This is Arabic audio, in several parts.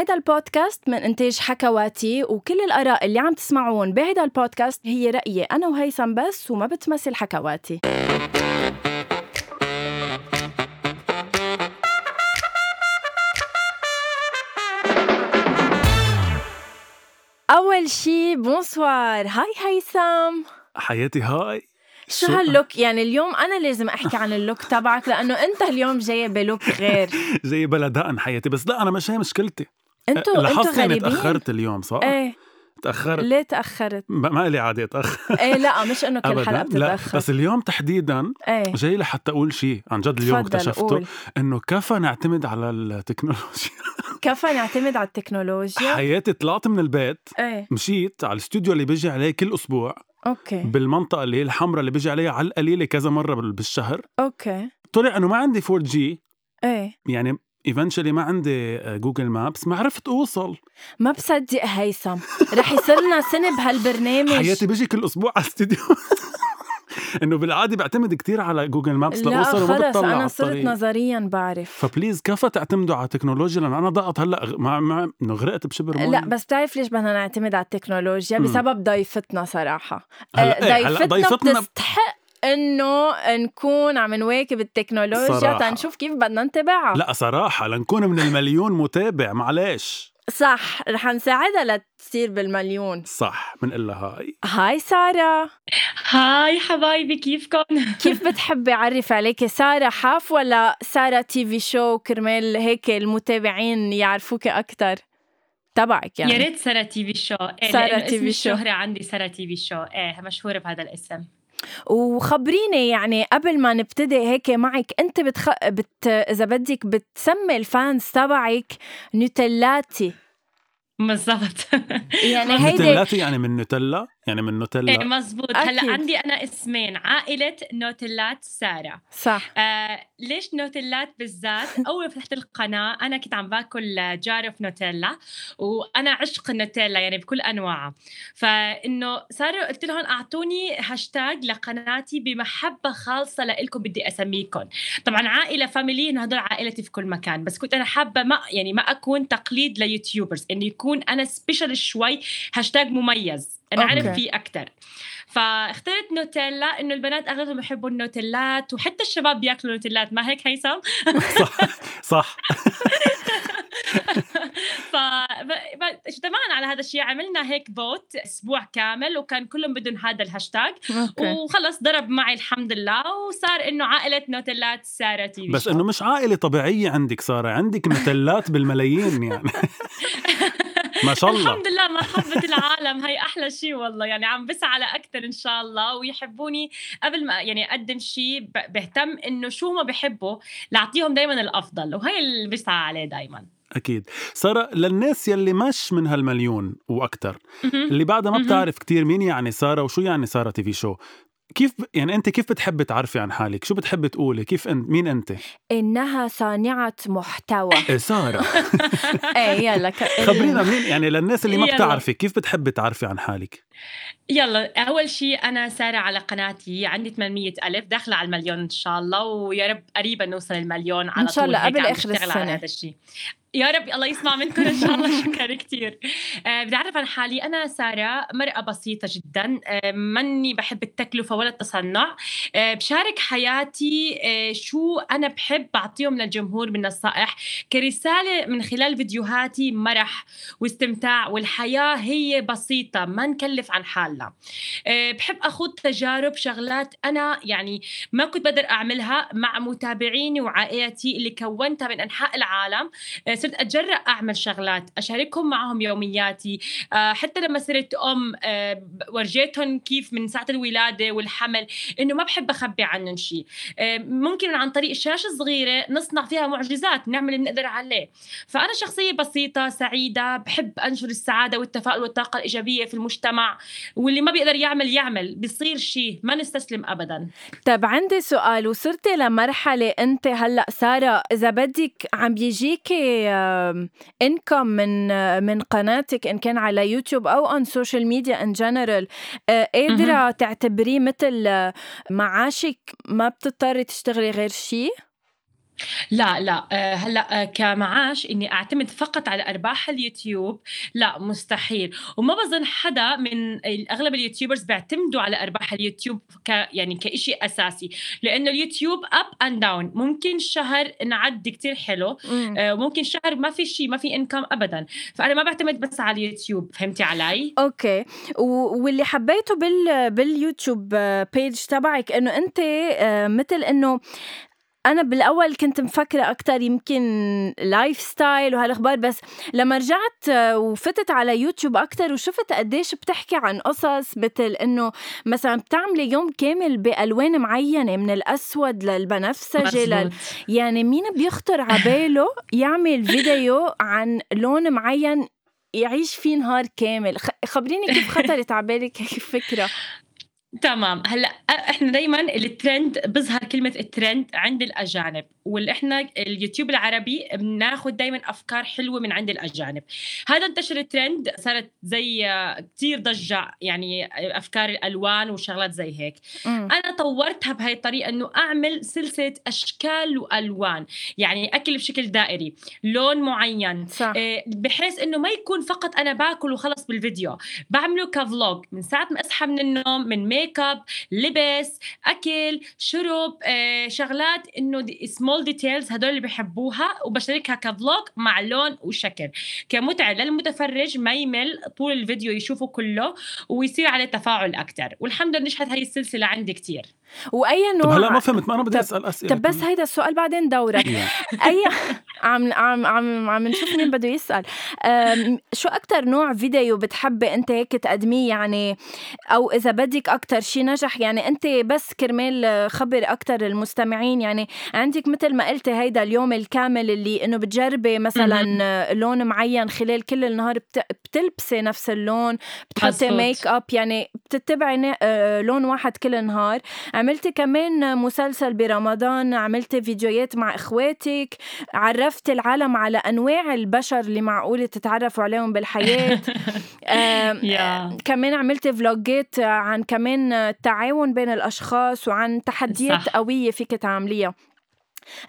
هيدا البودكاست من إنتاج حكواتي وكل الآراء اللي عم تسمعون بهيدا البودكاست هي رأيي أنا وهيثم بس وما بتمثل حكواتي. أول شي bonsoir. hi هيثم. حياتي hi. شو هال look؟ يعني اليوم أنا لازم أحكي عن ال look تبعك لأنه أنت اليوم جاي ب look غير. جاي بلا دقن حياتي بس لا أنا مش هي مشكلتي. أنتوا لاحظت اني غريبين. تأخرت اليوم صح؟ إيه. تأخرت. ليه تأخرت؟ ما لي عادي اتاخر إيه لا مش إنه كل حلقة بتتأخر. بس اليوم تحديدا إيه. جاي لحتى أقول شيء عن جد اليوم اكتشفته. إنه كفى نعتمد على التكنولوجيا. كفى نعتمد على التكنولوجيا. حياتي طلعت من البيت إيه. مشيت على الاستوديو اللي بيجي عليه كل أسبوع. okay. بالمنطقة اللي هي الحمراء اللي بيجي عليها على القليلة كذا مرة بال- بالشهر. okay. طلع إنه ما عندي 4G إيه. يعني eventually ما عندي آه، Google Maps ما عرفت أوصل. ما بصدق هيثم. رح يصير لنا سنة بهالبرنامج. حياتي بيجي كل أسبوع على الاستديو إنه بالعادة بعتمد كتير على Google Maps لا لأوصل وما خلص بتطلع أنا صرت نظريا بعرف. ف please كفى تعتمدوا على التكنولوجيا؟ لأن أنا ضعت هلأ مع مع إنه غرقت بشبر مي. لا بس بتعرف ليش بدنا نعتمد على التكنولوجيا. بسبب ضيفتنا صراحة. آه، إيه، هلأ ضيفتنا ضيفتنا- بتستحق إنه نكون عم نواكب التكنولوجيا صراحة. تنشوف كيف بدنا نتبعها لا صراحة لنكون من المليون متابع معلش صح رح نساعدها لتصير بالمليون. صح بنقول لها هاي. هاي سارة. هاي حبايبي كيفكم؟ كيف بتحبي أعرف عليكي سارة حاف ولا سارة TV Show كرمال هيك المتابعين يعرفوك أكتر؟ تبعك يعني. يا ريت سارة TV Show. إيه سارة TV Show. الشهرة عندي سارة TV Show. إيه مشهورة بهذا الاسم. وخبريني يعني قبل ما نبتدي هيك معك أنت بتخ... بت... إذا بدك بتسمي ال fans تبعك نوتيلاتي. بالضبط. يعني هيدي نوتيلاتي يعني من نوتيلا؟ يعني من إيه نوتيلا مزبوط أكيد. هلا عندي أنا اسمين عائلة نوتيلات سارة. صح. آه ليش نوتيلات بالذات؟ أول ما فتحت القناة أنا كنت عم باكل جارف نوتيلا وأنا عشق النوتيلا يعني بكل انواعها فإنه صاروا قلت لهم أعطوني هاشتاج لقناتي بمحبة خالصة لإلكم بدي اسميكم طبعا عائلة family إنه هدول عائلتي في كل مكان. بس كنت أنا حابة ما يعني ما أكون تقليد ل YouTubers إنه يكون أنا special شوي هاشتاج مميز. أنا okay. اعرف فيه أكثر فاخترت نوتيلا إنه البنات أغلبهم بيحبوا النوتيلات وحتى الشباب بياكلوا نوتيلات. ما هيك هيثم؟ صح صح. ف اجتمعنا على هذا الشيء عملنا هيك vote أسبوع كامل وكان كلهم بدهم هذا الهاشتاج. وخلص ضرب معي الحمد لله وصار إنه عائلة نوتيلات سارة تي في بس. إنه مش عائلة طبيعية عندك سارة. عندك نوتيلات بالملايين يعني. ما شاء الله. الحمد لله محبة العالم. هي أحلى شيء والله. يعني عم بسعى على أكثر إن شاء الله. ويحبوني قبل ما يعني أقدم شيء بهتم إنه شو ما بحبوا لأعطيهم دايما الأفضل. وهي اللي بسعى عليه دايما. أكيد. سارة للناس يلي مش من هالمليون وأكثر اللي بعدها ما. بتعرف كتير مين يعني سارة وشو يعني سارة تي في شو. كيف يعني أنت كيف بتحبي تعرفي عن حالك؟ شو بتحبي تقولي؟ كيف انت مين أنت؟ إنها صانعة محتوى. إيه ساره إيه يلا ك... خبرينا مين يعني للناس اللي ما يلا. بتعرفي كيف بتحبي تعرفي عن حالك؟ يلا أول شيء أنا سارة على قناتي عندي 800 ألف داخلة على المليون إن شاء الله ويا رب قريبا نوصل المليون على إن شاء الله قبل عم آخر بشتغل على السنة. هذا الشيء. يا رب الله يسمع منكم إن شاء الله. شكرا كثير آه بدي اعرف عن حالي؟ أنا سارة مرأة بسيطة جدا. آه ماني بحب التكلفة ولا التصنع. آه بشارك حياتي شو أنا بحب بعطيهم للجمهور من نصائح كرسالة من خلال فيديوهاتي مرح واستمتاع والحياة هي بسيطة ما نكلف عن حالنا. بحب أخوض تجارب شغلات أنا يعني ما كنت بقدر أعملها مع متابعيني وعائلتي اللي كونتها من أنحاء العالم. صرت أتجرأ أعمل شغلات أشاركهم معهم يومياتي. آه، حتى لما صرت أم آه، ورجيتهم كيف من ساعة الولادة والحمل إنه ما بحب أخبي عنهم شيء. آه، ممكن عن طريق شاشه صغيره نصنع فيها معجزات نعمل اللي نقدر عليه. فأنا شخصية بسيطة سعيدة بحب أنشر السعادة والتفاؤل والطاقة الإيجابية في المجتمع. واللي ما بيقدر يعمل يعمل. بيصير شيء ما نستسلم ابدا. طب عندي سؤال وصرتي لمرحلة أنت هلأ سارة إذا بدك عم بيجيكي income من آه، من قناتك إن كان على يوتيوب أو on social media in general آه، قادرة تعتبريه مثل آه، معاشك ما بتضطري تشتغلي غير شيء؟ لا لا آه، هلأ آه، كمعاش إني أعتمد فقط على أرباح اليوتيوب. لا مستحيل. وما بظن حدا من أغلب ال YouTubers بيعتمدوا على أرباح اليوتيوب ك يعني كشيء أساسي. لأنه اليوتيوب up and down ممكن شهر نعدي كتير حلو. آه، وممكن شهر ما في شيء ما في income ابدا. فأنا ما بعتمد بس على اليوتيوب. فهمتي علي؟ okay. واللي حبيته بال بال YouTube page تبعك إنه أنت مثل إنه أنا بالأول كنت مفكرة أكتر يمكن lifestyle وهالأخبار بس لما رجعت وفتت على يوتيوب أكتر وشفت قديش بتحكي عن قصص مثل إنه مثلا بتعملي يوم كامل بألوان معينة من الأسود للبنفسجي لل... يعني مين بيخطر عباله يعمل فيديو عن لون معين يعيش فيه نهار كامل؟ خبريني كيف خطرت عبالك هيك فكرة. تمام. هلا إحنا دائما الترند بظهر كلمة الترند عند الأجانب. وإحنا اليوتيوب العربي بناخذ دائما أفكار حلوة من عند الأجانب هذا انتشر الترند صارت زي كثير ضجة يعني أفكار الألوان وشغلات زي هيك م. أنا طورتها بهي الطريقة إنه أعمل سلسلة أشكال وألوان يعني أكل بشكل دائري لون معين صح. آه، بحيث إنه ما يكون فقط أنا باكل وخلص بالفيديو بعمله ك vlog من ساعة ما أصحى من النوم من ميك أب لبس أكل شرب آه، شغلات إنه small details هدول اللي بحبوها وبشاركها ك vlog مع لون وشكل. كمتعة للمتفرج ما يمل طول الفيديو يشوفه كله ويصير عليه تفاعل أكثر والحمد لله نجحت هاي السلسلة عندي كثير وأي نوع طب هلا ما فهمت ما أنا بدي أسأل أسئلة طب بس هيدا السؤال بعدين دورك. أي عم عم عم عم نشوف مين بده يسأل. شو أكثر نوع فيديو بتحبي أنت هيك تقدميه يعني؟ أو إذا بدك أكثر شيء نجح يعني أنت بس كرمال خبر أكثر المستمعين يعني عندك مثل ما قلتي هيدا اليوم الكامل اللي إنه بتجربي مثلا لون معين خلال كل النهار بتلبسي نفس اللون بتحطي ميك اب يعني بتتبعي آه، لون واحد كل النهار. عملتي كمان مسلسل برمضان عملتي فيديوهات مع إخواتك عرفتي العالم على أنواع البشر اللي معقول تتعرفوا عليهم بالحياة. آه كمان عملتي vlogات عن كمان التعاون بين الأشخاص وعن تحديات صح. قوية فيك تعمليها.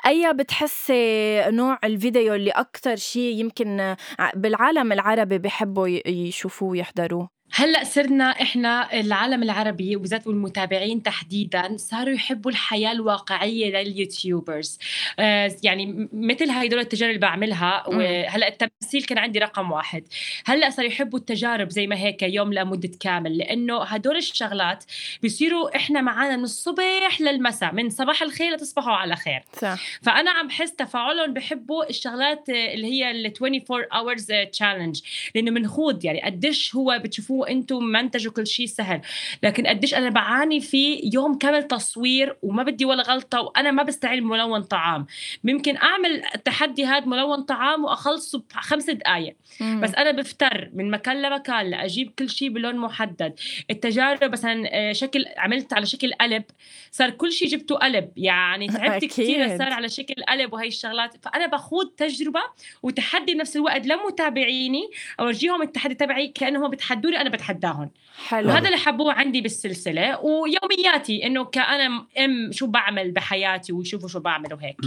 أي بتحسي نوع الفيديو اللي أكتر شيء يمكن بالعالم العربي بحبوا يشوفوه ويحضروه؟ هلأ صرنا إحنا العالم العربي وبالذات والمتابعين تحديدا صاروا يحبوا الحياة الواقعية لليوتيوبرز. آه يعني مثل هدول التجارب اللي بعملها وهلأ التمثيل كان عندي رقم واحد. هلأ صاروا يحبوا التجارب زي ما هيك يوم لمدة كامل لأنه هدول الشغلات بيصيروا إحنا معنا من الصبح للمساء من صباح الخير لتصبحوا على خير. صح. فأنا عم بحس تفاعلهم بحبوا الشغلات اللي هي ال 24 hours challenge لأنه بنخوض يعني قديش هو بتشوفوه وأنتم منتجوا كل شيء سهل. لكن قديش أنا بعاني في يوم كامل تصوير وما بدي ولا غلطة وأنا ما بستعمل ملون طعام. ممكن أعمل التحدي هذا ملون طعام واخلصه بخمس دقائق بس أنا بفتر من مكان لمكان لأجيب كل شيء بلون محدد. التجارب مثلا آه، شكل عملت على شكل قلب. صار كل شيء جبته قلب. يعني تعبت كثير صار على شكل قلب وهي الشغلات. فأنا بخوض تجربة وتحدي بنفس الوقت لمتابعيني. أورجيهم التحدي تبعي كأنهم بتحدوني أنا بتحداهم حلو. وهذا اللي حبوه عندي بالسلسلة. ويومياتي إنه كأنا أم شو بعمل بحياتي ويشوفوا شو بعمل وهيك.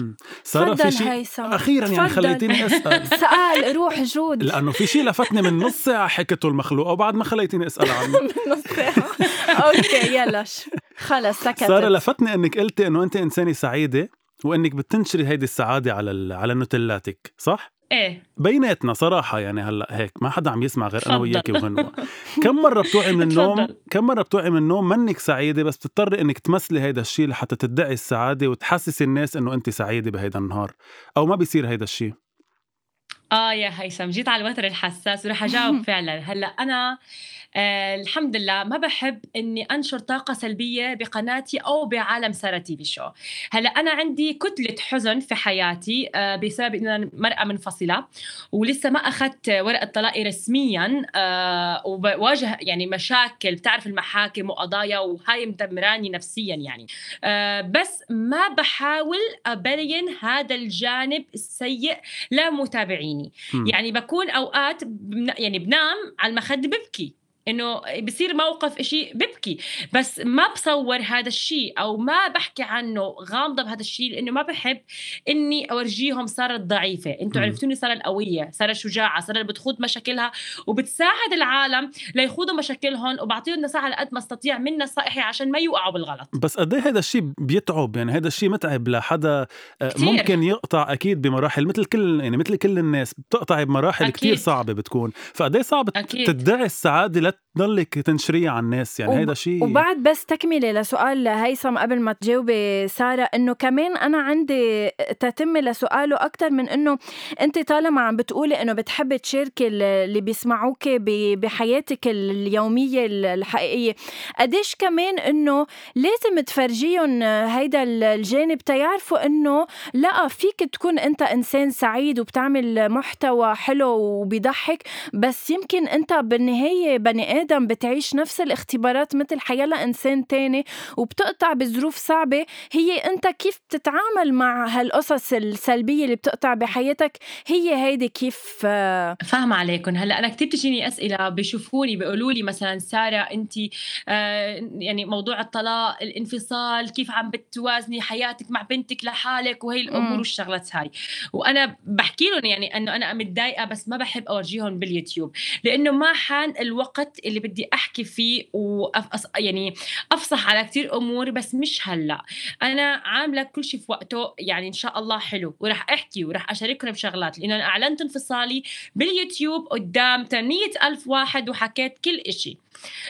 صار في شيء أخيرا يعني خليتيني أسأل. سؤال روح جود. لأنه في شيء لفتني من نص ساعة حكته المخلوقه وبعد ما خليتيني أسأل عنه. من نص ساعة. okay يلا. خلص سكت سارة لفتني إنك قلتي إنه أنت إنسانة سعيدة وإنك بتنشري هيدي السعادة على على نوتيلاتك صح؟ إيه. بيناتنا صراحة يعني هلأ هيك ما حدا عم يسمع غير أنا وياكي وغنوة كم مرة بتوعي من النوم كم مرة بتوعي من النوم منك سعيدة بس بتضطري إنك تمثلي هيدا الشيء لحتى تدعي السعادة وتحسسي الناس إنه أنت سعيدة بهيدا النهار؟ أو ما بيصير هيدا الشيء آه يا هيثم جيت على الوتر الحساس ورح أجاوب فعلا. هلأ أنا آه الحمد لله ما بحب إني أنشر طاقة سلبية بقناتي أو بعالم سارة تي في شو. هلا أنا عندي كتلة حزن في حياتي آه بسبب ان أنا مرأة منفصلة ولسه ما أخذت ورقة طلاقي رسميا آه وبواجه يعني مشاكل بتعرف المحاكم وقضايا وهاي مدمراني نفسيا يعني. آه بس ما بحاول أبين هذا الجانب السيء لمتابعيني. يعني بكون أوقات يعني بنام على المخدة ببكي. إنه بصير موقف إشي ببكي بس ما بصور هذا الشيء أو ما بحكي عنه غامضة بهذا الشيء لأنه ما بحب إني أورجيهم صارت ضعيفة أنتم عرفتوني صارت قوية صارت شجاعة صارت بتخوض مشاكلها وبتساعد العالم ليخوضوا مشاكلهم وبعطيهم نصائح على قد ما أستطيع من نصائحي عشان ما يوقعوا بالغلط بس قد هذا الشيء بيتعب يعني هذا الشيء متعب لحدا آه، كتير. ممكن يقطع أكيد بمراحل مثل كل يعني مثل كل الناس بتقطعي بمراحل. كتير صعبة بتكون فقد إيه صعب أكيد. تدعي السعادة تضلك تنشريها على الناس يعني هذا شيء وبعد بس تكملة لسؤال هيثم قبل ما تجاوبي سارة إنه كمان أنا عندي تتمه لسؤاله أكثر من إنه أنت طالما عم بتقولي إنه بتحبي تشاركي اللي بيسمعوك بحياتك اليومية الحقيقية. قديش كمان إنه لازم تفرجيهم هيدا الجانب تيعرفوا إنه لا فيك تكون أنت إنسان سعيد وبتعمل محتوى حلو وبيضحك بس يمكن أنت بالنهاية بني آدم بتعيش نفس الاختبارات مثل حيلا انسان تاني وبتقطع بظروف صعبة. هي أنت كيف بتتعامل مع هالقصص السلبية اللي بتقطع بحياتك؟ هي هيدي كيف فاهم عليكم هلأ أنا كثير بتجيني أسئلة بيشوفوني بيقولوا لي مثلا سارة أنت آه يعني موضوع الطلاق الانفصال كيف عم بتوازني حياتك مع بنتك لحالك وهي الأمور والشغلات هاي. وأنا بحكي لهم يعني إنه أنا متضايقة بس ما بحب أورجيهم باليوتيوب لأنه ما حان الوقت اللي بدي أحكي فيه وأف يعني أفصح على كثير أمور بس مش هلأ. أنا عاملة كل شيء في وقته يعني إن شاء الله حلو وراح أحكي وراح أشارككم بشغلات لأنه أنا أعلنت انفصالي باليوتيوب قدام 800 ألف واحد وحكيت كل إشي.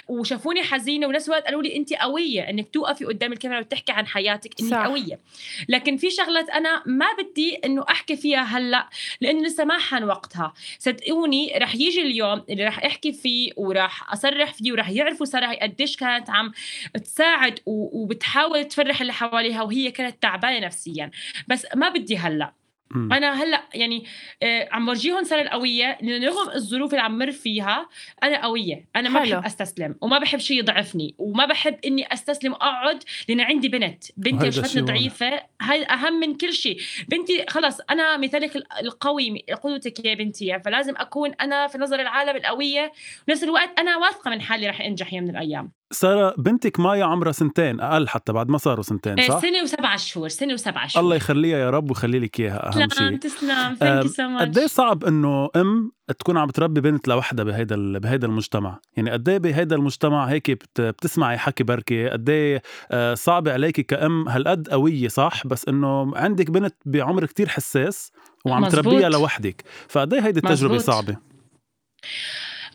وشافوني حزينة ونفس الوقت قالوا لي انت قوية إنك توقفي قدام الكاميرا وتحكي عن حياتك انك صح. قوية. لكن في شغلات أنا ما بدي إنه أحكي فيها هلأ لأنه لسه ما حان وقتها. صدقوني رح يجي اليوم اللي رح أحكي فيه وراح أصرح فيه وراح يعرفوا ساره قديش كانت عم تساعد وبتحاول تفرح اللي حواليها وهي كانت تعبانة نفسيا. بس ما بدي هلأ. أنا هلأ يعني آه عم برجيهم صار القويه رغم الظروف اللي عم مر فيها أنا قوية. أنا ما حلو. بحب أستسلم وما بحب شيء يضعفني وما بحب إني أستسلم واقعد لأن عندي بنت. بنتي شفتني ضعيفه هاي أهم من كل شيء بنتي خلص أنا مثالك القوي قدوتك يا بنتي فلازم أكون أنا في نظر العالم القوية. ونفس الوقت أنا واثقة من حالي رح انجح يوم من الأيام. سارة بنتك مايا عمرها سنتين أقل حتى بعد ما صاروا سنتين صح؟ سنة وسبعة شهور سنة وسبعة شهور. الله يخليها يا رب ويخلي لك إياها أهم شيء. تسلم. thank you so قد إيه صعب إنه أم تكون عم تربي بنت لوحدها بهيدا بهيدا المجتمع؟ يعني قد إيه بهيدا المجتمع هيك بتسمعي حكي بركي؟ قد إيه آه، صعب عليكي كأم؟ هالقد قوية صح؟ بس إنه عندك بنت بعمر كتير حساس وعم تربيها لوحدك. فقد إيه هيدي التجربة مزبوط. صعبة؟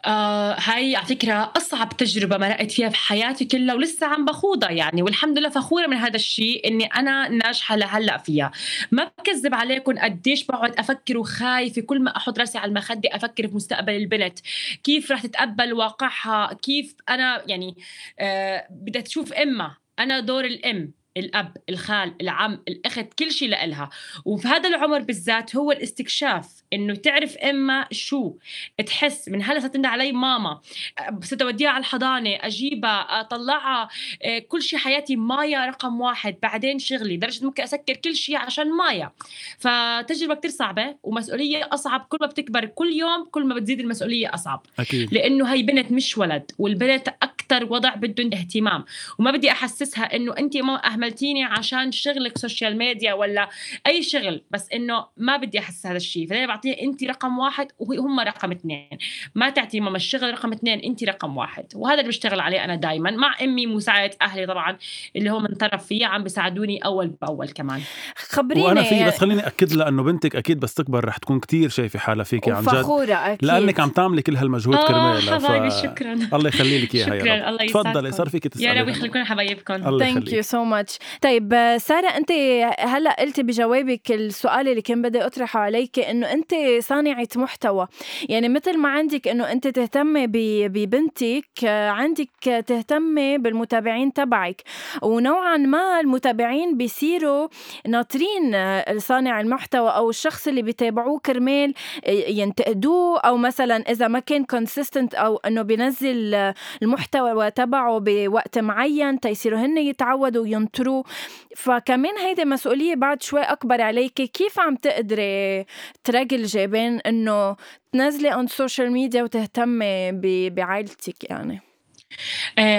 آه هاي على فكرة أصعب تجربة مرقت فيها في حياتي كلها ولسه عم بخوضها يعني والحمد لله فخورة من هذا الشيء إني أنا ناجحة لهلأ فيها. ما بكذب عليكم قديش بقعد أفكر وخايفة كل ما أحط راسي على المخدة أفكر في مستقبل البنت. كيف رح تتقبل واقعها؟ كيف أنا يعني آه بدها تشوف إمها. أنا دور الأم. الأب الخال العم الأخت كل شيء لإلها. وفي هذا العمر بالذات هو الاستكشاف إنه تعرف إما شو تحس. من هلأ ستند علي ماما ستوديها على الحضانة أجيبها أطلعها آه، كل شيء حياتي مايا رقم واحد بعدين شغلي درجه ممكن أسكر كل شيء عشان مايا. فتجربة كتير صعبة ومسؤولية أصعب. كل ما بتكبر كل يوم كل ما بتزيد المسؤولية أصعب. أكيد. لأنه هي بنت مش ولد والبنت أكثر وضع بدهم اهتمام. وما بدي أحسسها إنه أنت ما أهملتيني عشان شغلك social media ولا أي شغل بس إنه ما بدي أحس هذا الشيء. فدائما بعطيها أنت رقم واحد وهم رقم اثنين. ما تعطي ماما الشغل رقم اثنين أنت رقم واحد. وهذا اللي بشتغل عليه أنا دائما مع أمي مساعده أهلي طبعا اللي هو من طرف فيها عم بيساعدوني أول بأول كمان. خبريني وأنا في بس خليني أكد لها انه بنتك أكيد بس تكبر رح تكون كتير شايفة حالها فيكي عن جد. فخوره أكيد. لأنك عم تعملي كل هالمجهود كرمالها حبايبي ف... شكرا. الله يخلي لك اياها شكرا الله يسعدكم تفضلي صار فيك تسالي يا رب يخليكم حبايبكم. thank you so much طيب سارة أنت هلأ قلتي بجوابك السؤال اللي كان بدي اطرحه عليك إنه أنت صانعة محتوى. يعني مثل ما عندك إنه أنت تهتمي ببنتك عندك تهتمي بالمتابعين تبعك. ونوعا ما المتابعين بيصيروا ناطرين صانع المحتوى أو الشخص اللي بيتابعوه كرمال ينتقدوه أو مثلا إذا ما كان consistent أو إنه بينزل المحتوى المحتوى تبعه بوقت معين تيصيروا هن يتعودوا وينطروا. فكمان هيدي مسؤولية بعد شوي أكبر عليك. كيف عم تقدري تججلي بين إنه تنزلي on social media وتهتمي بعائلتك يعني؟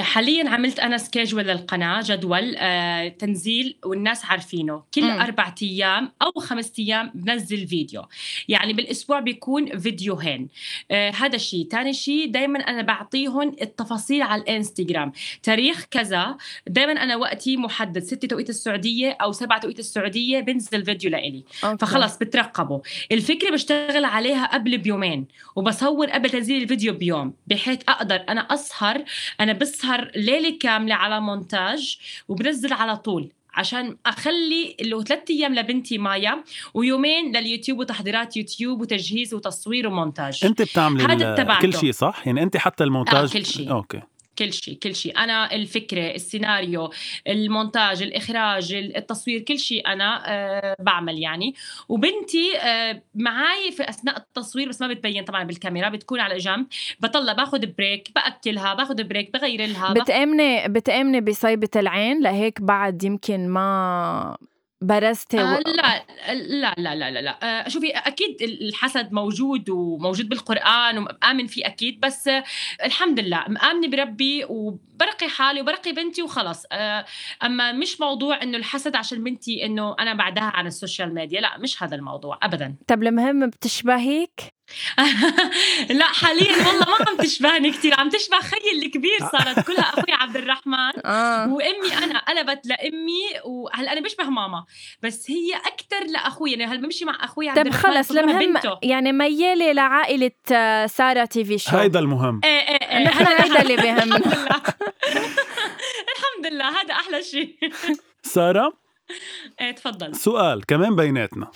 حاليا عملت أنا schedule للقناة جدول آه، تنزيل والناس عارفينه. كل م. أربع أيام أو خمس أيام بنزل فيديو. يعني بالأسبوع بيكون فيديوهين. آه، هذا الشيء. ثاني شيء دائما أنا بعطيهم التفاصيل على الإنستغرام. تاريخ كذا. دائما أنا وقتي محدد. 6 توقيت السعودية أو 7 توقيت السعودية بنزل فيديو لإلي. فخلص بترقبوا. الفكرة بشتغل عليها قبل بيومين وبصور قبل تنزيل الفيديو بيوم بحيث أقدر أنا أسهر أنا بسهر ليلة كاملة على مونتاج وبنزل على طول عشان أخلي اللي ثلاث أيام لبنتي مايا ويومين لليوتيوب وتحضيرات يوتيوب وتجهيز وتصوير ومونتاج. أنت بتعملي كل شيء صح؟ يعني أنت حتى المونتاج آه كل شيء. أوكي. كل شيء كل شيء. أنا الفكرة السيناريو المونتاج الإخراج التصوير كل شيء أنا أه بعمل يعني. وبنتي أه معي في أثناء التصوير بس ما بتبين طبعا بالكاميرا بتكون على جنب. بطلع باخذ break بأكلها باخذ break بغير لها بتأمني بتأمني بصيبة العين؟ لهيك بعد يمكن ما برزتي آه لا لا لا لا لا لا. آه شوفي أكيد الحسد موجود وموجود بالقرآن ومآمن فيه أكيد بس آه الحمد لله مآمنة بربي وبرقي حالي وبرقي بنتي وخلص. آه أما مش موضوع إنه الحسد عشان بنتي إنه أنا بعدها على ال social media لا مش هذا الموضوع ابدا. طب المهم بتشبهيك؟ لا حاليا والله ما عم تشبهني كثير عم تشبه خيي الكبير صارت كلها أخوي عبد الرحمن آه. وأمي أنا قلبت لأمي وهلأ أنا بشبه ماما بس هي أكثر لأخوي. يعني هلأ بمشي مع أخوي عبد الرحمن طيب خلص المهم يعني ميالة لعائلة آه، سارة تي في شو؟ هيدا المهم. إيه إيه إيه. نحن هيدا اللي بيهمنا الحمد لله هذا أحلى شيء. سارة؟ إيه تفضل. سؤال كمان بيناتنا.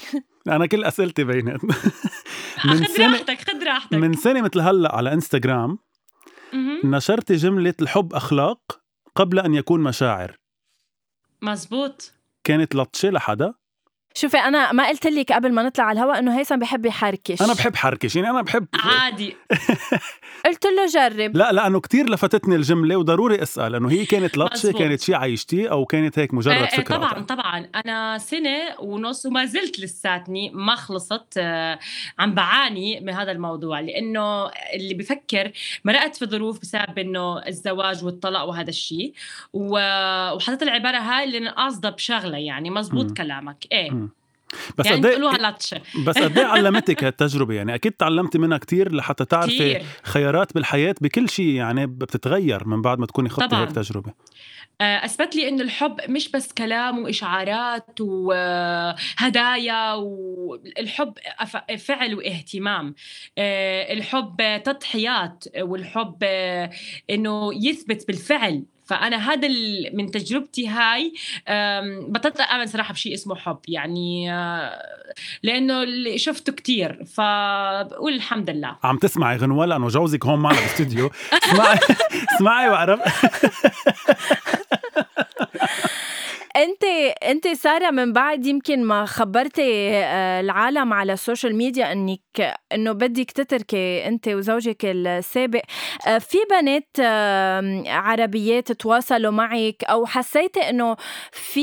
أنا كل أسئلتي بيناتنا من خد راحتك خد راحتك. من سنة مثل هلأ على إنستغرام نشرتي جملة الحب أخلاق قبل أن يكون مشاعر. مزبوط. كانت لطشة لحدا. شوفي أنا ما قلت لك قبل ما نطلع على الهواء إنه هيثم بحب يحركش. أنا بحب حركش يعني أنا بحب عادي. قلت له جرب. لا لأنه كثير لفتتني الجملة وضروري أسأل إنه هي كانت لطشة كانت شيء عايشتيه أو كانت هيك مجرد آه فكرة؟ طبعا طبعا. أنا سنة ونص وما زلت لساتني ما خلصت آه عم بعاني من هذا الموضوع لأنه اللي بفكر مرقت في ظروف بسبب إنه الزواج والطلاق وهذا الشيء وحطيت العبارة هاي اللي قاصدة بشغلة يعني مزبوط م. كلامك. إيه. م. بس يعني قد بس قد إيه علمتك هالتجربة؟ يعني أكيد تعلمتي منها كثير لحتى تعرفي. خيارات بالحياة بكل شيء يعني بتتغير من بعد ما تكوني خضتي هيك تجربة. أثبت لي إنه الحب مش بس كلام وإشعارات وهدايا والحب فعل واهتمام. الحب تضحيات والحب إنه يثبت بالفعل. فأنا هذا من تجربتي هاي بطلت آمن صراحة بشيء اسمه حب يعني لأنه اللي شفته كتير فبقول الحمد لله. عم تسمعي غنوة؟ لأنه جوزك هون معنا بالاستوديو اسمعي اسمعي وعرف أنت أنت سارة من بعد يمكن ما خبرتي آه، العالم على ال social media إنك إنه بدك تتركي أنت وزوجك السابق. آه، في بنات عربيات تواصلوا معك أو حسيتي إنه في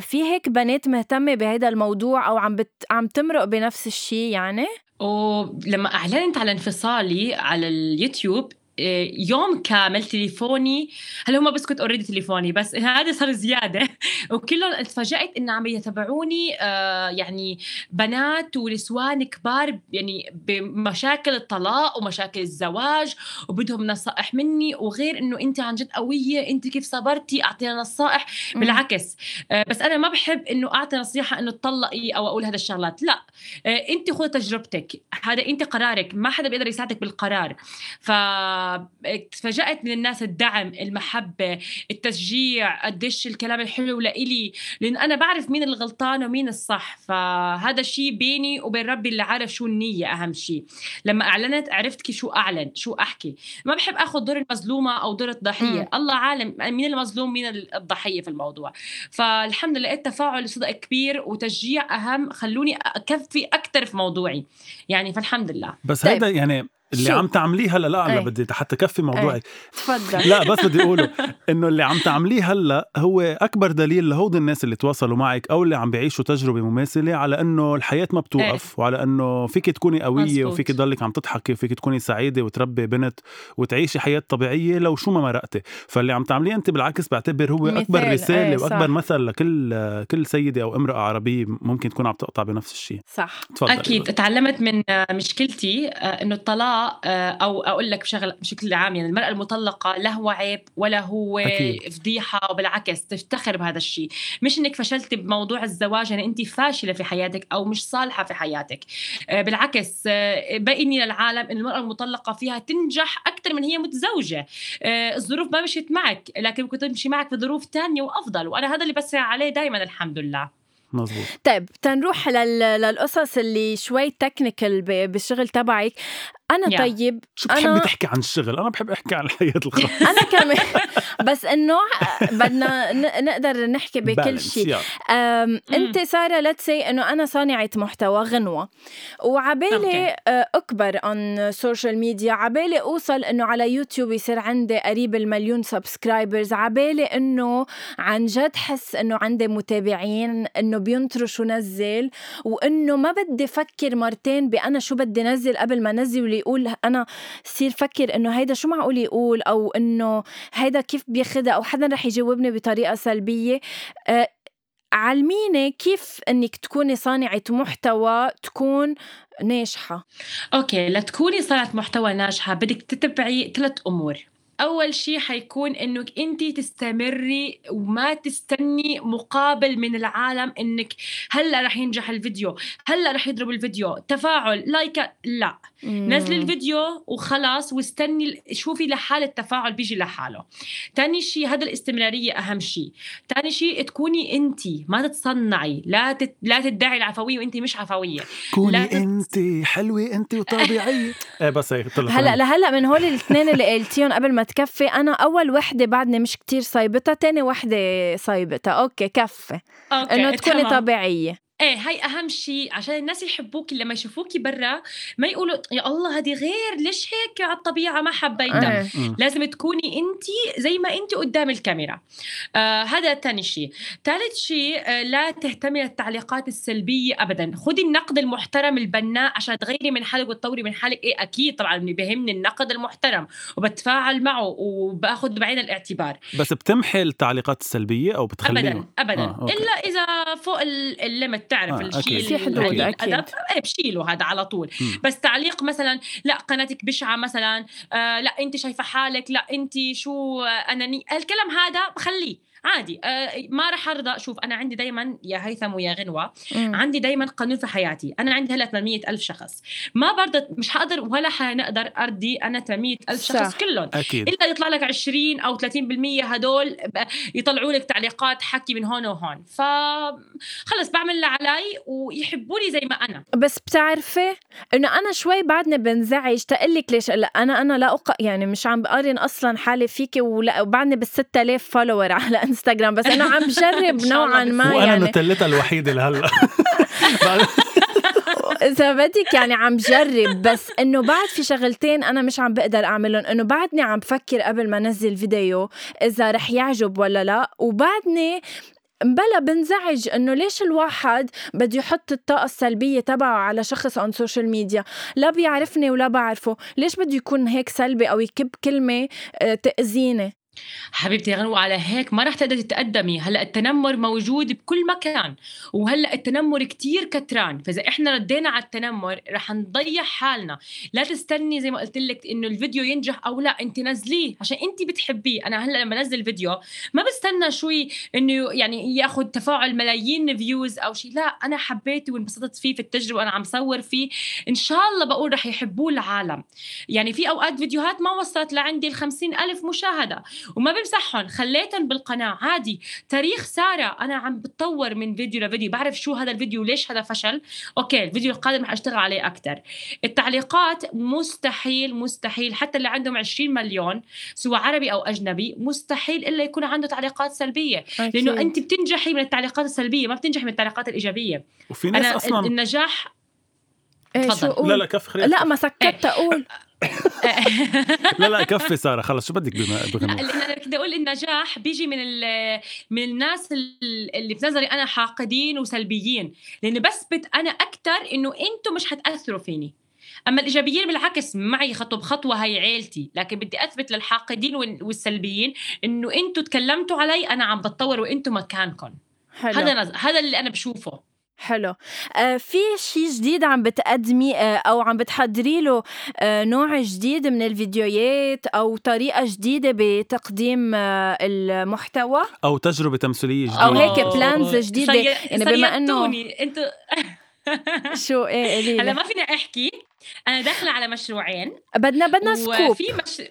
في هيك بنات مهتمة بهذا الموضوع أو عم بت عم تمرق بنفس الشيء يعني؟ ولما أعلنت على انفصالي على اليوتيوب يوم كامل تليفوني. هلا هم بسكت اوريدي تليفوني بس هذا صار زيادة. وكلهم تفاجات انه عم يتابعوني آه يعني بنات ونسوان كبار يعني بمشاكل الطلاق ومشاكل الزواج وبدهم نصائح مني. وغير إنه أنت عن جد قوية أنت كيف صبرتي؟ أعطينا نصائح. بالعكس آه بس أنا ما بحب إنه أعطي نصيحة إنه تطلقي أو أقول هذا الشغلات. لا آه أنت خذ تجربتك. هذا أنت قرارك. ما حدا بيقدر يساعدك بالقرار. ف تفاجأت من الناس الدعم المحبة التشجيع قديش الكلام الحلو لإلي لأن أنا بعرف مين الغلطان ومين الصح. فهذا الشيء بيني وبين ربي اللي عارف شو النية أهم شيء لما أعلنت عرفت كيف شو أعلن شو أحكي. ما بحب أخذ دور المظلومة أو دور الضحية. م. الله عالم مين المظلوم مين الضحية في الموضوع. فالحمد لله لقيت تفاعل صدق كبير وتشجيع أهم خلوني أكفي أكثر في موضوعي. يعني فالحمد لله. بس طيب. هذا يعني اللي شو؟ عم تعمليه هلا لا إيه. هلا بدي حتى كفي موضوعي تفضل لا بس بدي أقوله إنه اللي عم تعمليه هلا هو أكبر دليل لهود الناس اللي تواصلوا معك أو اللي عم بيعيشوا تجربة مماثلة على إنه الحياة ما بتوقف وعلى إنه فيك تكوني قوية مزبوط. وفيك تضلك عم تضحكي وفيك تكوني سعيدة وتربي بنت وتعيشي حياة طبيعية لو شو ما مرقتي فاللي عم تعمليه أنت بالعكس بعتبر هو أكبر مثال. رسالة وأكبر صح. مثل لكل كل سيدة أو امرأة عربية ممكن تكون عم تقطع بنفس الشيء صح تفضلي أكيد تعلمت من مشكلتي آه، إنه الطلاق آه، أو أقول لك بشغل بشكل عام يعني المرأة المطلقة لا هو عيب ولا هو أكيد. فضيحة وبالعكس تفتخر بهذا الشيء. مش إنك فشلتي بموضوع الزواج يعني انت فاشلة في حياتك أو مش صالحة في حياتك. آه، بالعكس آه، بيني للعالم إن المرأة المطلقة فيها تنجح أكثر من هي متزوجة. الظروف ما مشيت معك لكن ممكن تمشي معك في ظروف تانية وأفضل. وأنا هذا اللي بسعى عليه دائما الحمد لله. مزبوط طيب تنروح لل... للقصص اللي شوي technical ب... بالشغل تبعك. أنا يا. طيب شو بتحبي أنا- تحكي عن الشغل؟ أنا بحب أحكي عن الحياة الخاصه أنا كمان بس إنه بدنا ن- نقدر نحكي بكل شيء. أنت سارة let's say إنه أنا صانعة محتوى غنوة. وعبالي. آه، أكبر عن social media عبالي أوصل إنه على يوتيوب يصير عندي قريب المليون subscribers عبالي إنه عن جد حس إنه عندي متابعين إنه بينطروا شو نزل. وإنه ما بدي أفكر مرتين بأنا شو بدي نزل قبل ما واللي يقول أنا صير فكر إنه هيدا شو معقول يقول؟ أو إنه هيدا كيف بياخدها؟ أو حدا رح يجاوبني بطريقة سلبية. أه علميني كيف إنك تكوني صانعة محتوى تكون ناجحة. أوكي لتكوني صانعة محتوى ناجحة بدك تتبعي ثلاث أمور. أول شيء حيكون إنك أنت تستمري وما تستني مقابل من العالم إنك هلأ رح ينجح الفيديو هلأ رح يضرب الفيديو. تفاعل لايك لا. نزلي الفيديو وخلاص واستني شوفي لحال التفاعل بيجي لحاله. تاني شيء هذا الاستمرارية أهم شيء تاني شيء تكوني أنت ما تتصنعي. لا تت... لا تدعي العفوية وأنت مش عفوية. كوني تت- انت حلوة انت وطبيعية. إيه بس هيك هلا لهلا من هول الاثنين اللي قلتيهم قبل ما تكفي أنا أول وحدة بعدني مش كتير صايبتها تاني وحدة صايبتها. okay كفي. okay إنه تكوني تمام. إيه هاي أهم شيء عشان الناس يحبوكي لما يشوفوكي برا ما يقولوا يا الله هذه غير ليش هيك على الطبيعة ما حبيتها. مم. لازم تكوني انت زي ما انت قدام الكاميرا. آه هذا ثاني شيء ثالث شيء آه لا تهتمي للتعليقات السلبية ابدا. خذي النقد المحترم البناء عشان تغيري من حالك وتطوري من حالك. إيه أكيد طبعا بيهمني النقد المحترم وبتفاعل معه وباخذ بعين الاعتبار. بس بتمحي التعليقات السلبية أو بتخليهم ابدا ابدا. آه، أوكي. إلا إذا فوق ال- الليمت. تعرف آه، الشيء. في حدود،. الأدب، إيه بشيله هذا على طول مم. بس تعليق مثلا لا قناتك بشعة مثلا آه لا أنت شايفة حالك لا أنت شو آه، أناني الكلام هذا بخليه عادي. آه ما رح أرضى. شوف أنا عندي دائما يا هيثم ويا غنوة. مم. عندي دايما قانون في حياتي. أنا عندي هلا 800 ألف شخص. ما برضى مش حقدر ولا حنقدر أرضي أنا 800 ألف شخص صح. كلهم. أكيد. إلا يطلع لك 20 أو 30% هدول يطلعوا لك تعليقات حكي من هون وهون. ف خلص بعمل اللي علي ويحبوني زي ما أنا. بس بتعرفي إنه أنا شوي بعدني بنزعج. تقلك ليش؟ لا أنا أنا لا أق... يعني مش عم بقارن أصلا حالي فيكي ولا وبعدني بال 6000 فولور على انستغرام بس انه عم بجرب نوعا ما وأنا يعني. نوتيلتها الوحيدة لهلأ. إذا بدك يعني عم جرب بس إنه بعد في شغلتين أنا مش عم بقدر أعملهم. إنه بعدني عم بفكر قبل ما انزل فيديو إذا رح يعجب ولا لا. وبعدني بلا بنزعج إنه ليش الواحد بده يحط الطاقة السلبية تبعه على شخص on social media لا بيعرفني ولا بعرفه. ليش بده يكون هيك سلبي أو يكب كلمة آه، تأذيني؟ حبيبتي غنوة على هيك ما رح تقدري تتقدمي. هلأ التنمر موجود بكل مكان وهلأ التنمر كتير كتران. فإذا إحنا ردينا على التنمر رح نضيع حالنا. لا تستني زي ما قلت لك إنه الفيديو ينجح أو لا انت نزليه عشان انت بتحبيه. أنا هلأ لما أنزل فيديو ما بستنى شوي إنه يعني يأخذ تفاعل ملايين فيوز أو شيء لا أنا حبيته وانبسطت فيه في التجربة وأنا عم صور فيه. إن شاء الله بقول رح يحبوه العالم. يعني في أوقات فيديوهات ما وصلت لعندي ال ألف مشاهدة. وما بمسحهم خليتهم بالقناة. عادي. تاريخ سارة أنا عم بتطور من فيديو لفيديو. بعرف شو هذا الفيديو ليش هذا فشل. أوكي الفيديو القادم رح أشتغل عليه أكثر التعليقات مستحيل مستحيل. حتى اللي عندهم 20 مليون سواء عربي أو أجنبي مستحيل إلا يكون عنده تعليقات سلبية. لأنه أنت بتنجحي من التعليقات السلبية ما بتنجحي من التعليقات الإيجابية. وفي ناس أنا أصلا النجاح إيه شو تفضل. قول لا لا كفي خليها لا ما سكتت أقول. لا لا كفي سارة خلص شو بدك بغنوة أنا بدي أقول النجاح بيجي من ال- من الناس ال- اللي بنظري أنا حاقدين وسلبيين لأنه بثبت أنا أكثر إنه أنتم مش حتأثروا فيني. أما الإيجابيين بالعكس معي خطوة بخطوة هي عيلتي. لكن بدي أثبت للحاقدين وال- والسلبيين إنه أنتم تكلمتوا علي أنا عم بتطور وأنتم مكانكم. حلو. هذا نز- هذا اللي أنا بشوفه. حلو. آه في شيء جديد عم بتقدمي آه أو عم بتحضري له آه نوع جديد من الفيديوهات أو طريقة جديدة بتقديم آه المحتوى؟ أو تجربة تمثيلية جديدة. أو هيك plans جديدة. صي- يعني بما إنه- صيدتوني. أنتوا شو؟ إيه هلا. ما فيني أحكي. أنا داخلة على مشروعين. بدنا بدنا سكوب وفي مش...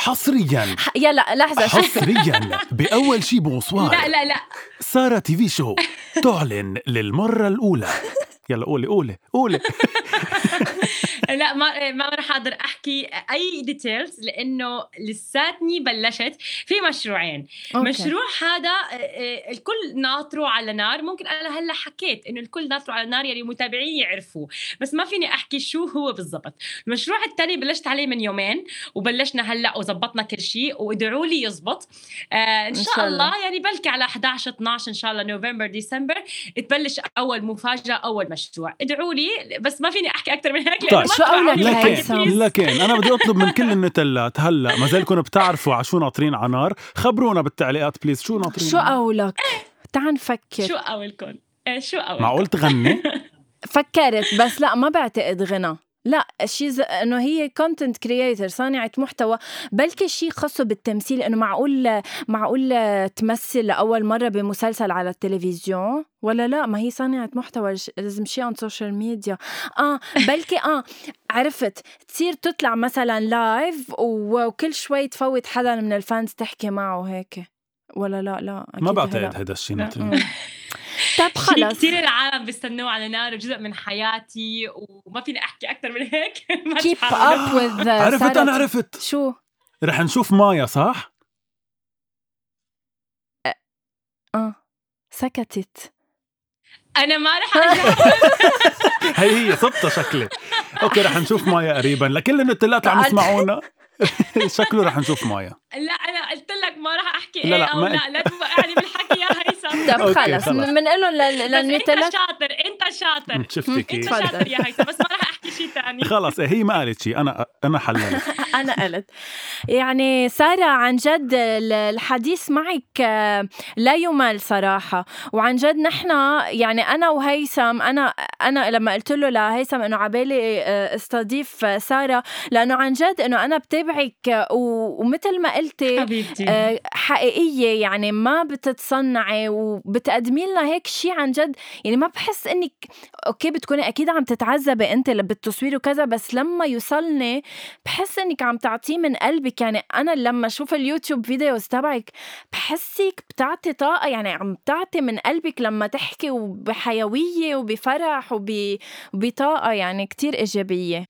حصريا. يلا لحظة شو؟ حصريا. بأول شي لا bonsoir. لا لا. سارة TV شو. تعلن للمرة الأولى. يلا قولي قولي قولي لا ما ما رح أقدر أحكي أي details لأنه لساتني بلشت في مشروعين okay. مشروع هذا آه، آه، الكل ناطره على نار ممكن أنا هلأ حكيت إنه الكل ناطره على نار يعني متابعين يعرفوه بس ما فيني أحكي شو هو بالضبط المشروع الثاني بلشت عليه من يومين وبلشنا هلأ وزبطنا كل شيء وادعوا لي يزبط آه إن شاء, شاء الله. الله. يعني بلكي على 11 12 إن شاء الله نوفمبر ديسمبر تبلش أول مفاجأة أول مشروع ادعوا لي بس ما فيني أحكي أكثر من هيك طيب. شو قولك. لكن لكن أنا بدي أطلب من كل النتلات هلأ ما زالكم بتعرفوا على شو ناطرين على نار خبرونا بالتعليقات please. شو ناطرين؟ شو؟ قولك؟ تعال نفكر. شو قولكم إيه، شو قولكم معقول تغني؟ فكرت بس لا ما بعتقد غنى. لا شيء ز... إنه هي content creator صانعة محتوى. بلكي شيء خاصه بالتمثيل إنه معقول معقول تمثل لأول مرة بمسلسل على التلفزيون؟ ولا لا؟ ما هي صانعة محتوى لازم شيء عن social media آه بلكي آه عرفت. تصير تطلع مثلا live وكل شوي تفوت حدا من ال fans تحكي معه هيك. ولا لا؟ لا ما بعتقد. هيدا الشيء. طب خلص كثير العالم بيستنوه على نار وجزء من حياتي وما فيني أحكي أكثر من هيك. تحاولوا. up with عرفت. أنا عرفت. شو؟ رح نشوف مايا صح؟ آه سكتت. أنا ما رح. هي هي صبتها شكلي. أوكي رح نشوف مايا قريبا. لكل النتلات اللي عم يسمعونا شكله رح نشوف مايا. لا أنا قلت لك ما رح أحكي لا، إيه لا، أو ما- لا لا توقعني بالحكي يا هيثم طب خلص. بنقول لهم بس أنت شاطر أنت شاطر. شفتي أنت. شاطر يا هيثم بس ما رح أحكي شيء ثاني خلص هي ما قالت شيء أنا أنا حللت. أنا قلت. يعني سارة عن جد ال- الحديث معك آه، لا يمل صراحة. وعن جد نحن يعني أنا وهيثم أنا أنا لما قلت له لهيثم إنه عبالي آه، استضيف سارة لأنه عن جد إنه أنا بتابعك ومثل ما قلتي حبيبتي. آه، حقيقية يعني ما بتتصنعي وبتقدمي لنا هيك شيء عن جد. يعني ما بحس إنك okay بتكوني أكيد عم تتعذبي أنت بالتصوير وكذا بس لما يوصلني بحس إنك عم تعطيه من قلبك. يعني أنا لما أشوف اليوتيوب videos تبعك بحسك بتعطي طاقة يعني عم تعطي من قلبك لما تحكي وبحيوية وبفرح وب- وبطاقة يعني كتير إيجابية.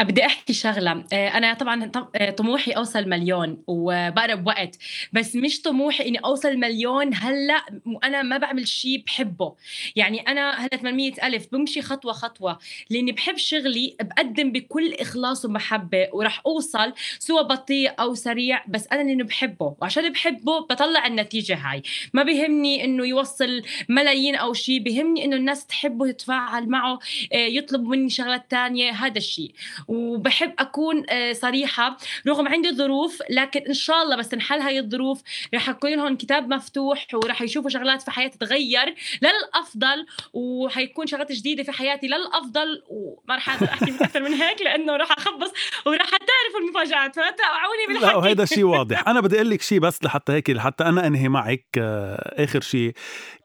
بدي أحكي شغلة. آه، أنا طبعا طب- آه، طموحي أوصل مليون وبقرب وقت. بس مش طموحي إني أوصل مليون. هلأ وأنا ما بعمل شيء بحبه. يعني أنا هلأ 800 ألف بمشي خطوة خطوة. لأني بحب شغلي بقدم بكل إخلاص ومحبة وراح أوصل سواء بطيء أو سريع. بس أنا لأنه بحبه. وعشان بحبه بطلع النتيجة هاي. ما بيهمني إنه يوصل ملايين أو شيء بيهمني إنه الناس تحبه تتفاعل معه آه، يطلب مني شغلات تانية. هذا الشيء وبحب أكون آه، صريحة رغم عندي ظروف. لكن إن شاء الله بس تنحل هاي الظروف. رح يكون لهم كتاب مفتوح ورح يشوفوا شغلات في حياتي تتغير للأفضل وحيكون شغلات جديدة في حياتي للأفضل. وما رح أقدر أحكي أكثر من هيك لأنه رح أخبص ورح تعرفوا المفاجآت. فلا توقعوني بالحكي. لا وهيدا شيء واضح. أنا بدي أقول لك شيء بس لحتى هيك لحتى أنا أنهي معك آه، آخر شيء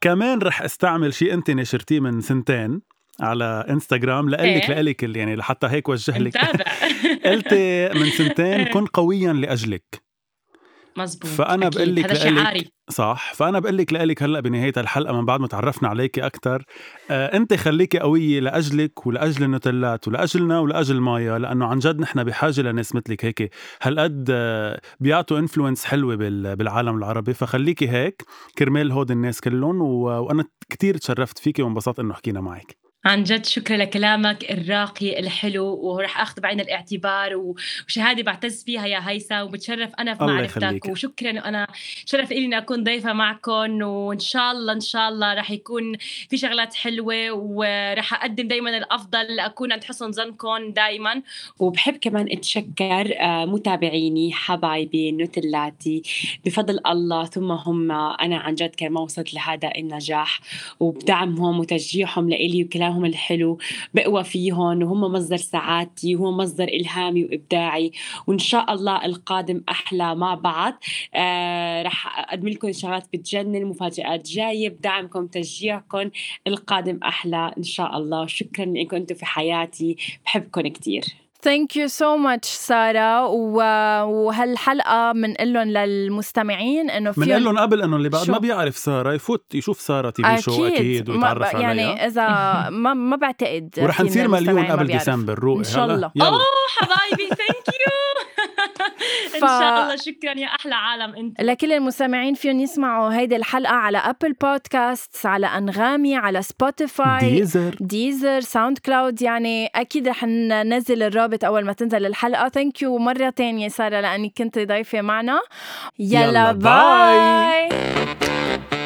كمان رح أستعمل شيء أنت نشرتيه من سنتين على إنستغرام لقلك إيه؟ لقلك يعني لحتى هيك وجه لك. قلتي من سنتين كن قويا لأجلك. مزبوط أكيد. بقول لك هذا شعاري. صح فأنا بقول لك لك هلأ بنهاية الحلقة من بعد ما تعرفنا عليكي أكثر آه أنت خليكي قوية لأجلك ولأجل النوتيلات ولأجلنا ولأجل مايا لأنه عن جد نحن بحاجة لناس مثلك هيك. هالقد آه بيعطوا influence حلوة بال- بالعالم العربي فخليكي هيك. كرمال هود الناس كلهم و... وأنا كتير تشرفت فيكي وانبسطت إنه حكينا معك. عن جد شكرا لكلامك الراقي الحلو ورح آخذ بعين الاعتبار وشهادة بعتز فيها يا هيثم وبتشرف أنا في معرفتك وشكرا أنا شرف لي إني أكون ضيفة معكم وإن شاء الله إن شاء الله رح يكون في شغلات حلوة ورح أقدم دائما الأفضل اكون عند حسن ظنكم دائما وبحب كمان أتشكر آه، متابعيني حبايبي نوتلاتي بفضل الله ثم هم أنا عن جد كان ما وصلت لهذا النجاح وبدعمهم وتشجيعهم لإلي وكلام كلامهم الحلو بقوى فيهم وهم مصدر سعادتي وهم مصدر إلهامي وإبداعي. وإن شاء الله القادم أحلى مع بعض. آه رح أقدم لكم شغلات بتجنن مفاجآت جاية بدعمكم تشجيعكم القادم أحلى إن شاء الله. شكرا إنكم أنتم في حياتي بحبكم كتير. thank you so much ساره وهالحلقة بنقول لهم للمستمعين إنه في بنقول لهم قبل إنه اللي بعد ما بيعرف سارة يفوت يشوف سارة TV show أكيد. ويتعرف عليها يعني إذا ما ما بعتقد ورح نصير مليون قبل ديسمبر روقي. إن شاء الله. أوه حبايبي thank you ف... إن شاء الله شكرا يا أحلى عالم أنت. لكل المستمعين فيهم يسمعوا هيدي الحلقة على Apple Podcast على أنغامي على Spotify Deezer Deezer SoundCloud يعني أكيد رح ننزل الرابط أول ما تنزل الحلقة. thank you مرة تانية سارة لانك كنت ضيفة معنا. يلا, يلا bye, bye.